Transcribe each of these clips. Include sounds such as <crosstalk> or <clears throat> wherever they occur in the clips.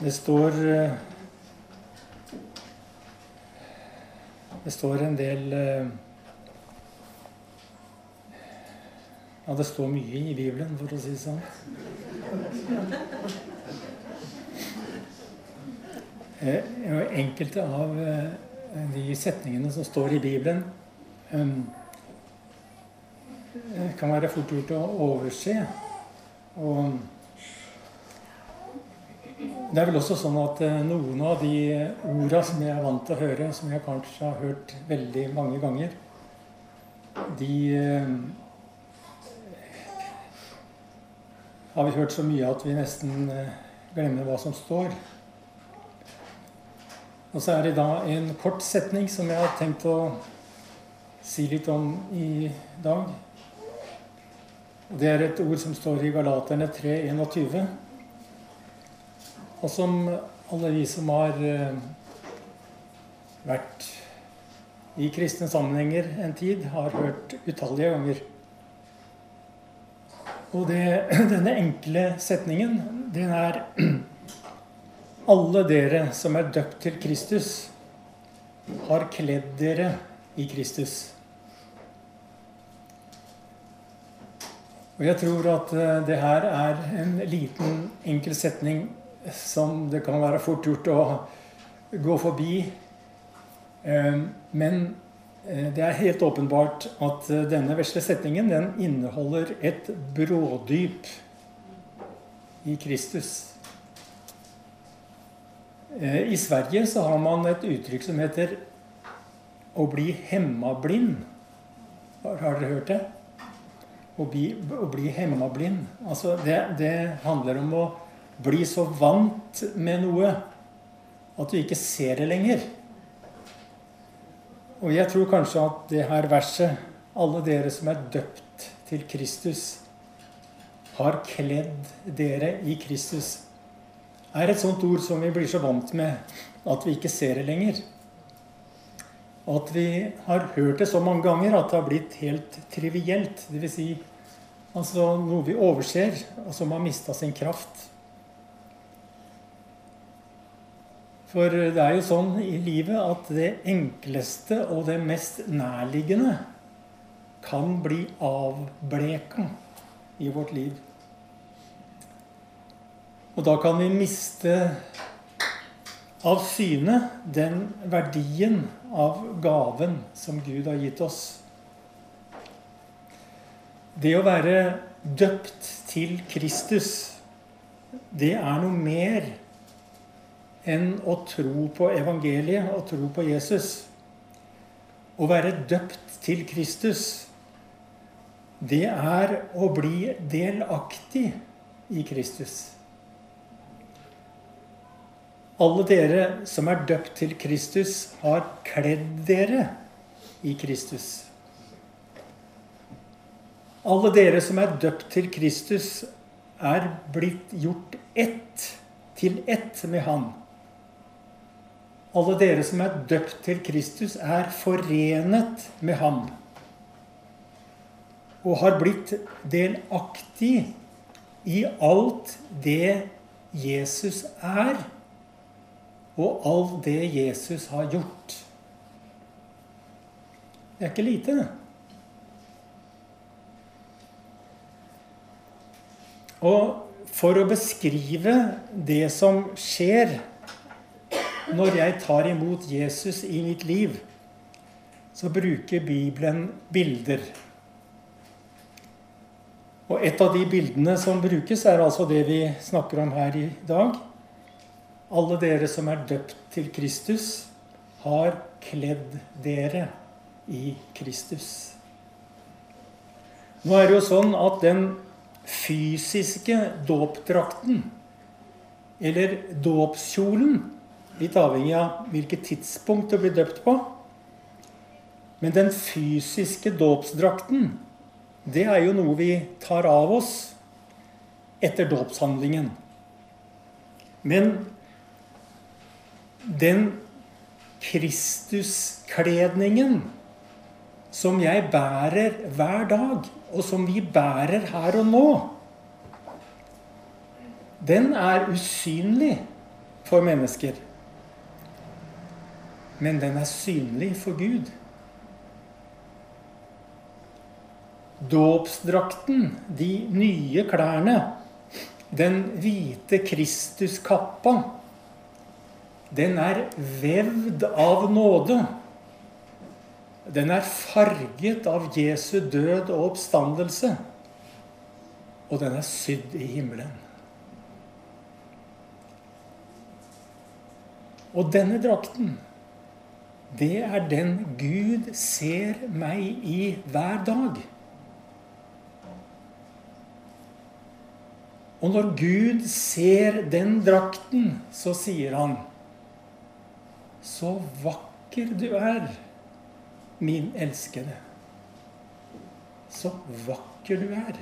Det står eh, Det står en del eh, Ja, det står mye i Bibelen, for å si det sånn. Eh, enkelte av de setningene som står i Bibelen, kan være fort gjort å overse. Og det er vel også sånn at eh, noen av de orda som jeg er vant til å høre, som jeg kanskje har hørt veldig mange ganger, de eh, har vi hørt så mye at vi nesten eh, glemmer hva som står. Og så er det da en kort setning som jeg har tenkt å si litt om i dag. Det er et ord som står i Galaterne 3.21 og som alle vi som har eh, vært i kristne sammenhenger en tid, har hørt utallige ganger. Og det, <clears throat> denne enkle setningen, den er <clears throat> Alle dere som er døpt til Kristus, har kledd dere i Kristus. Og jeg tror at eh, det her er en liten, enkel setning som det kan være fort gjort å gå forbi. Eh, men eh, det er helt åpenbart at eh, denne vesle setningen den inneholder et brådyp i Kristus. I Sverige så har man et uttrykk som heter 'å bli hemmablind'. Har dere hørt det? Å bli, å bli hemmablind. Altså det, det handler om å bli så vant med noe at du ikke ser det lenger. Og jeg tror kanskje at det her verset, alle dere som er døpt til Kristus, har kledd dere i Kristus, er et sånt ord som vi blir så vant med at vi ikke ser det lenger. Og at vi har hørt det så mange ganger at det har blitt helt trivielt. Dvs. Si, altså noe vi overser, og som har mista sin kraft. For det er jo sånn i livet at det enkleste og det mest nærliggende kan bli avbleka i vårt liv. Og da kan vi miste av syne den verdien av gaven som Gud har gitt oss. Det å være døpt til Kristus, det er noe mer enn å tro på evangeliet og tro på Jesus. Å være døpt til Kristus, det er å bli delaktig i Kristus. Alle dere som er døpt til Kristus, har kledd dere i Kristus. Alle dere som er døpt til Kristus, er blitt gjort ett til ett med Han. Alle dere som er døpt til Kristus, er forenet med ham. Og har blitt delaktig i alt det Jesus er, og alt det Jesus har gjort. Det er ikke lite, det. Og for å beskrive det som skjer når jeg tar imot Jesus i mitt liv, så bruker Bibelen bilder. Og et av de bildene som brukes, er altså det vi snakker om her i dag. Alle dere som er døpt til Kristus, har kledd dere i Kristus. Nå er det jo sånn at den fysiske dåpdrakten, eller dåpskjolen, Litt avhengig av hvilket tidspunkt du blir døpt på. Men den fysiske dåpsdrakten, det er jo noe vi tar av oss etter dåpshandlingen. Men den Kristuskledningen som jeg bærer hver dag, og som vi bærer her og nå, den er usynlig for mennesker. Men den er synlig for Gud. Dåpsdrakten, de nye klærne, den hvite Kristuskappa, den er vevd av nåde. Den er farget av Jesu død og oppstandelse. Og den er sydd i himmelen. Og denne drakten, det er den Gud ser meg i hver dag. Og når Gud ser den drakten, så sier han Så vakker du er, min elskede. Så vakker du er.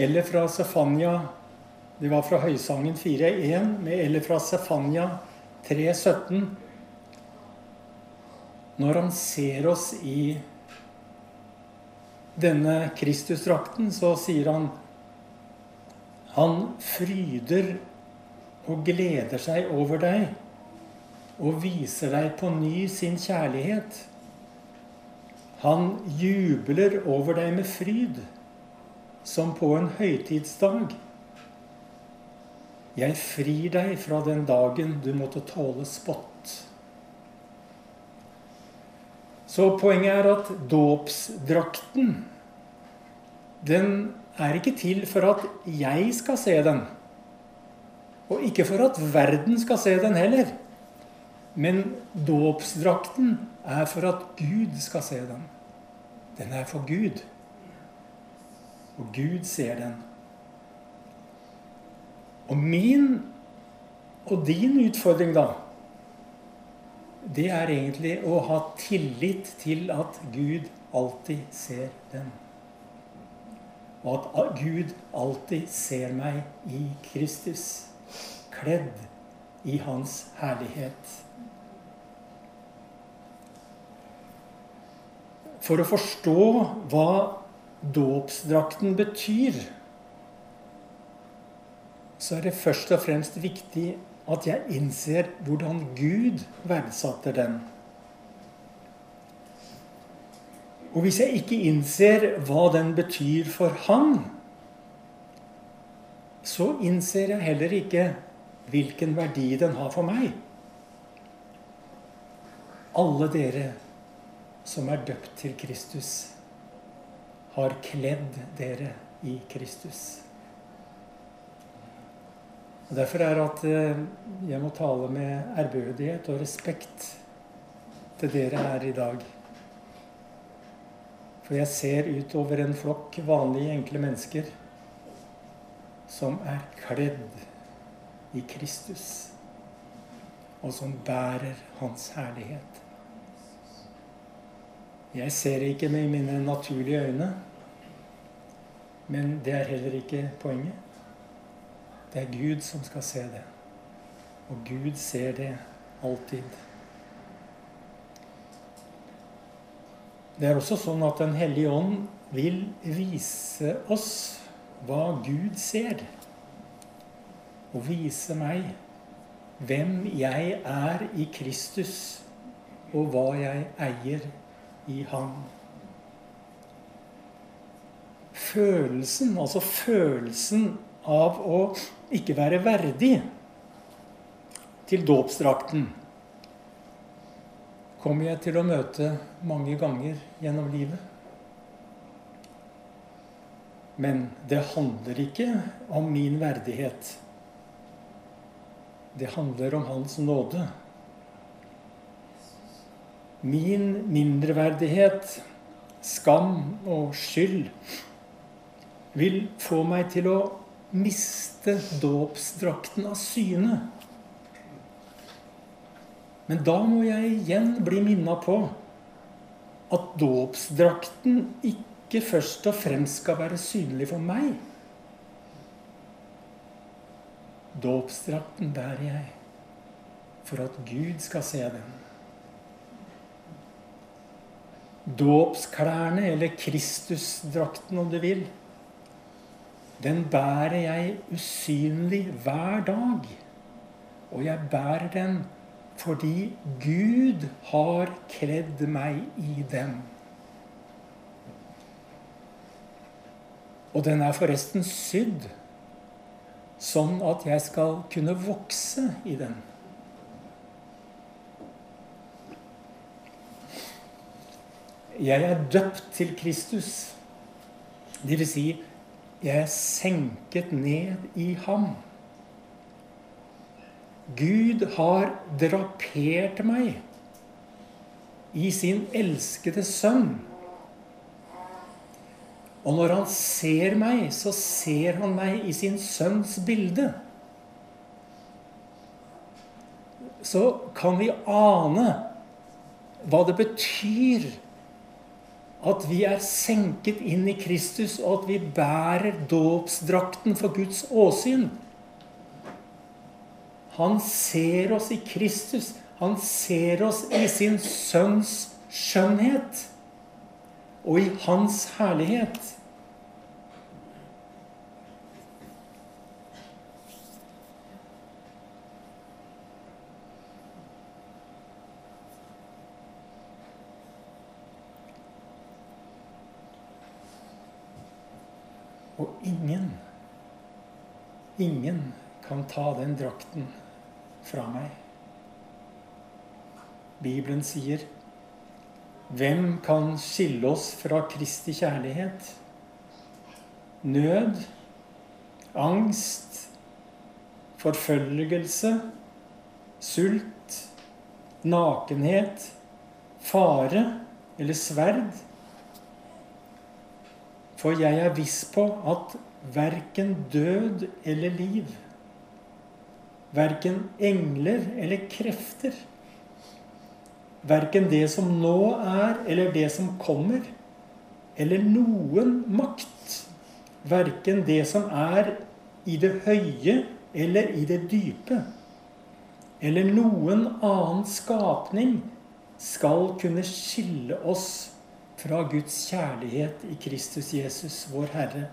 Eller fra Sefania Det var fra Høysangen 4.1 med eller fra Sefania 3.17. Når han ser oss i denne Kristusdrakten, så sier han Han fryder og gleder seg over deg og viser deg på ny sin kjærlighet. Han jubler over deg med fryd, som på en høytidsdag. Jeg frir deg fra den dagen du måtte tåle spott. Så poenget er at dåpsdrakten, den er ikke til for at jeg skal se den. Og ikke for at verden skal se den heller. Men dåpsdrakten er for at Gud skal se den. Den er for Gud. Og Gud ser den. Og min og din utfordring, da, det er egentlig å ha tillit til at Gud alltid ser den. Og at Gud alltid ser meg i Kristus, kledd i Hans herlighet. For å forstå hva dåpsdrakten betyr, så er det først og fremst viktig at jeg innser hvordan Gud verdsatte den. Og hvis jeg ikke innser hva den betyr for han, så innser jeg heller ikke hvilken verdi den har for meg. Alle dere som er døpt til Kristus, har kledd dere i Kristus. Og Derfor er det at eh, jeg må tale med ærbødighet og respekt til dere her i dag. For jeg ser utover en flokk vanlige, enkle mennesker som er kledd i Kristus, og som bærer Hans herlighet. Jeg ser ikke med mine naturlige øyne, men det er heller ikke poenget. Det er Gud som skal se det. Og Gud ser det alltid. Det er også sånn at Den hellige ånd vil vise oss hva Gud ser. Og vise meg hvem jeg er i Kristus, og hva jeg eier i ham. Følelsen, altså følelsen av å ikke være verdig til dåpsdrakten, kommer jeg til å møte mange ganger gjennom livet. Men det handler ikke om min verdighet. Det handler om Hans nåde. Min mindreverdighet, skam og skyld vil få meg til å miste dåpsdrakten av syne. Men da må jeg igjen bli minna på at dåpsdrakten ikke først og fremst skal være synlig for meg. Dåpsdrakten bærer jeg for at Gud skal se den dåpsklærne, eller Kristusdrakten om du vil, den bærer jeg usynlig hver dag. Og jeg bærer den fordi Gud har kledd meg i den. Og den er forresten sydd sånn at jeg skal kunne vokse i den. Jeg er døpt til Kristus. Det vil si, jeg er senket ned i ham. Gud har drapert meg i sin elskede sønn. Og når han ser meg, så ser han meg i sin sønns bilde. Så kan vi ane hva det betyr at vi er senket inn i Kristus, og at vi bærer dåpsdrakten for Guds åsyn. Han ser oss i Kristus. Han ser oss i sin sønns skjønnhet og i hans herlighet. Og ingen, ingen kan ta den drakten fra meg. Bibelen sier hvem kan skille oss fra Kristi kjærlighet? Nød, angst, forfølgelse, sult, nakenhet, fare eller sverd? For jeg er viss på at verken død eller liv, verken engler eller krefter, Verken det som nå er, eller det som kommer, eller noen makt. Verken det som er i det høye eller i det dype, eller noen annen skapning, skal kunne skille oss fra Guds kjærlighet i Kristus Jesus, vår Herre.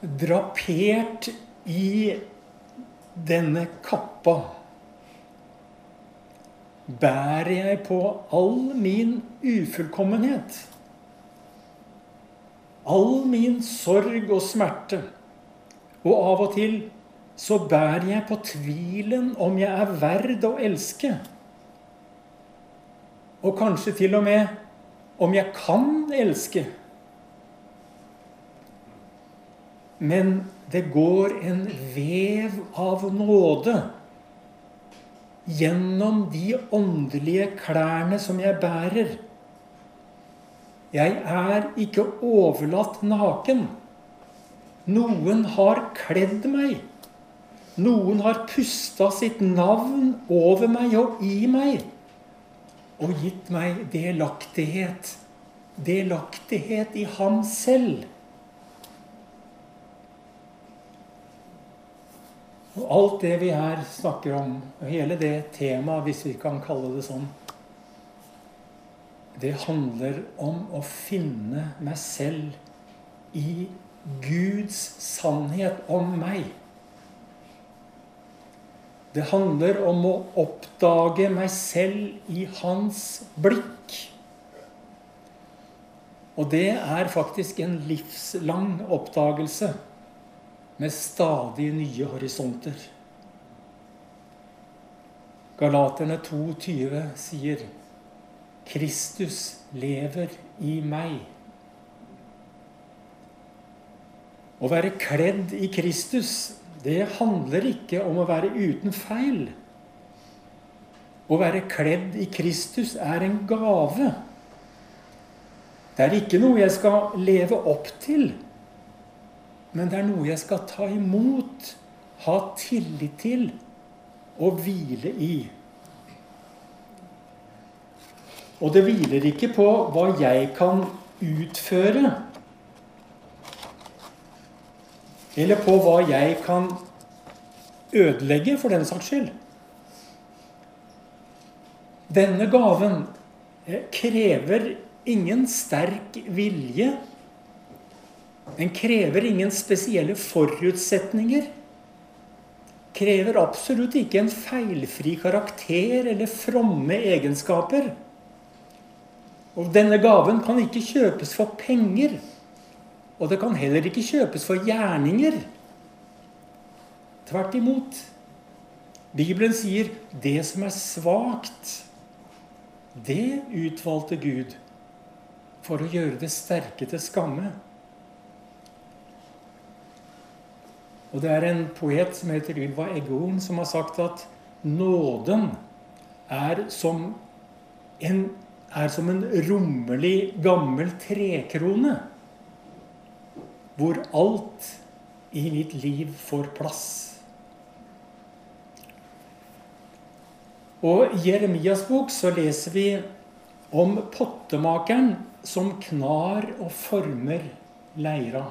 Drapert i denne kappa bærer jeg på all min ufullkommenhet. All min sorg og smerte. Og av og til så bærer jeg på tvilen om jeg er verd å elske. Og kanskje til og med om jeg kan elske. Men det går en vev av nåde gjennom de åndelige klærne som jeg bærer. Jeg er ikke overlatt naken. Noen har kledd meg. Noen har pusta sitt navn over meg og i meg og gitt meg delaktighet. Delaktighet i ham selv. Og alt det vi her snakker om, og hele det temaet, hvis vi kan kalle det sånn, det handler om å finne meg selv i Guds sannhet om meg. Det handler om å oppdage meg selv i hans blikk. Og det er faktisk en livslang oppdagelse med stadig nye horisonter. Galaterne 2,20 sier Kristus lever i meg. Å være kledd i Kristus, det handler ikke om å være uten feil. Å være kledd i Kristus er en gave. Det er ikke noe jeg skal leve opp til. Men det er noe jeg skal ta imot, ha tillit til og hvile i. Og det hviler ikke på hva jeg kan utføre. Eller på hva jeg kan ødelegge, for den saks skyld. Denne gaven krever ingen sterk vilje Den krever ingen spesielle forutsetninger. Krever absolutt ikke en feilfri karakter eller fromme egenskaper. Og denne gaven kan ikke kjøpes for penger. Og det kan heller ikke kjøpes for gjerninger. Tvert imot. Bibelen sier 'det som er svakt', det utvalgte Gud for å gjøre det sterke til skamme. Og det er en poet som heter Ylva Eggehorn, som har sagt at nåden er som en, er som en rommelig, gammel trekrone. Hvor alt i mitt liv får plass. Og I Jeremias bok så leser vi om pottemakeren som knar og former leira.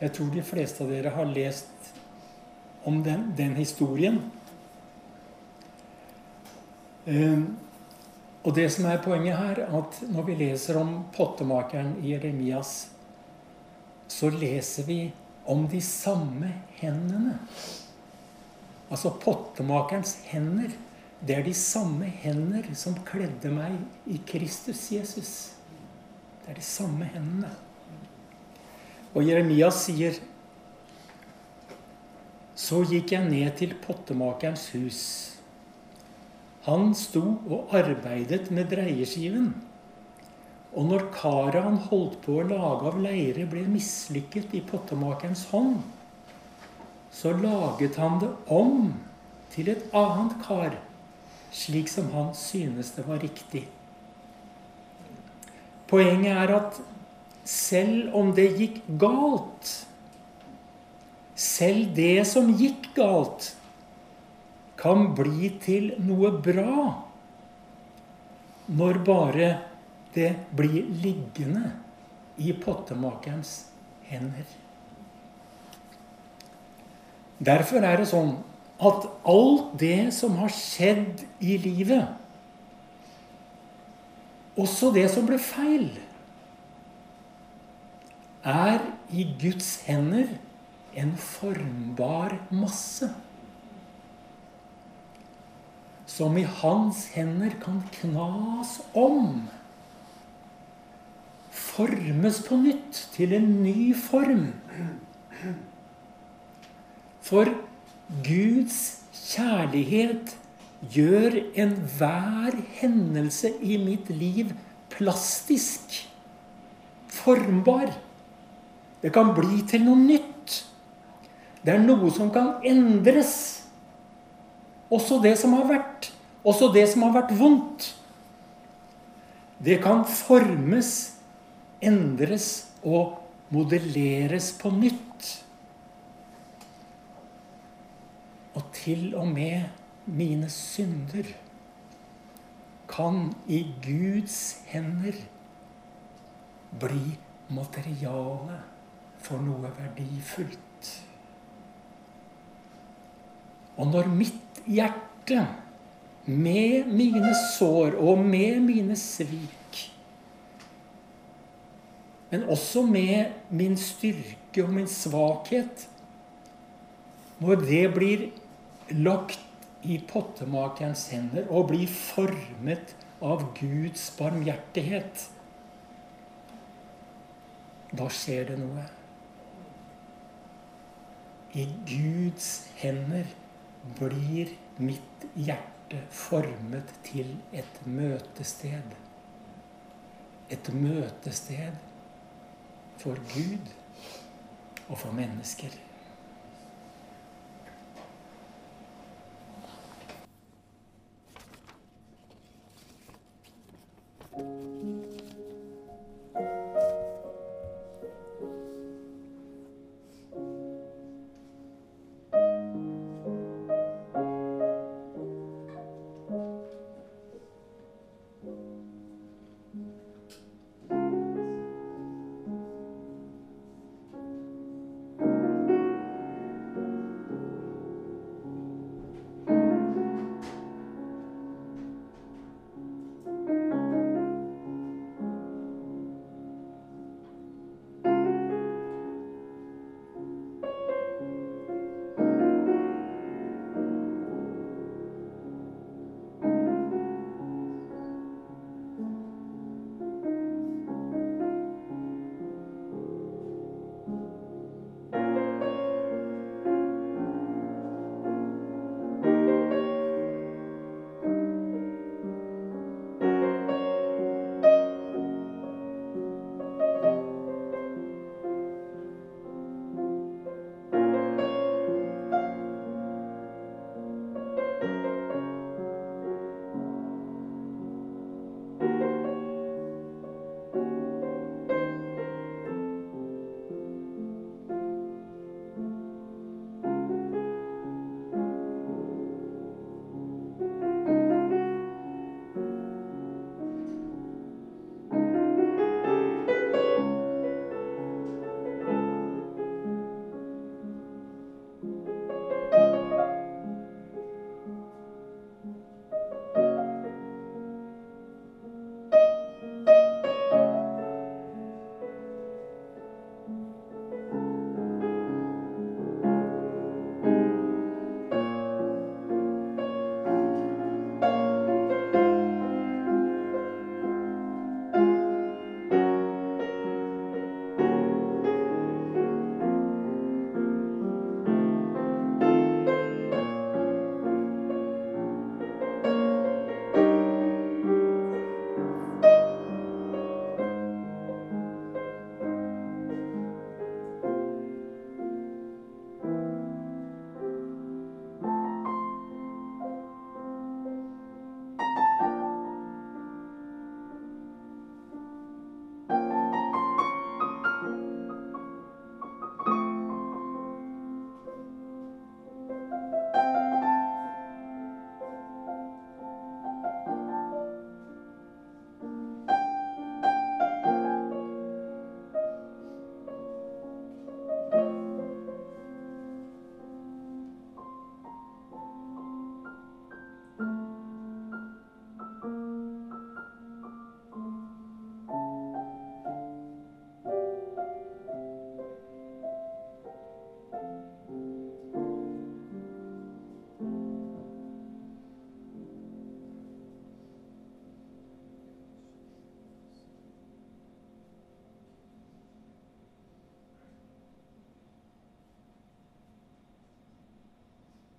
Jeg tror de fleste av dere har lest om den, den historien. Um, og det som er poenget her, at når vi leser om pottemakeren i Jeremias, så leser vi om de samme hendene. Altså pottemakerens hender. Det er de samme hender som kledde meg i Kristus Jesus. Det er de samme hendene. Og Jeremias sier Så gikk jeg ned til pottemakerens hus. Han sto og arbeidet med dreieskiven. Og når karet han holdt på å lage av leire, ble mislykket i pottemakerens hånd, så laget han det om til et annet kar, slik som han synes det var riktig. Poenget er at selv om det gikk galt Selv det som gikk galt, kan bli til noe bra når bare det blir liggende i pottemakerens hender. Derfor er det sånn at alt det som har skjedd i livet, også det som ble feil, er i Guds hender en formbar masse. Som i hans hender kan knas om. Formes på nytt til en ny form. For Guds kjærlighet gjør enhver hendelse i mitt liv plastisk. Formbar. Det kan bli til noe nytt. Det er noe som kan endres. Også det som har vært. Også det som har vært vondt. Det kan formes, endres og modelleres på nytt. Og til og med mine synder kan i Guds hender bli materiale for noe verdifullt. Og når mitt hjerte, med mine sår og med mine svik, men også med min styrke og min svakhet Når det blir lagt i pottemakerens hender og blir formet av Guds barmhjertighet, da skjer det noe. I Guds hender blir mitt hjerte formet til et møtested. Et møtested for Gud og for mennesker.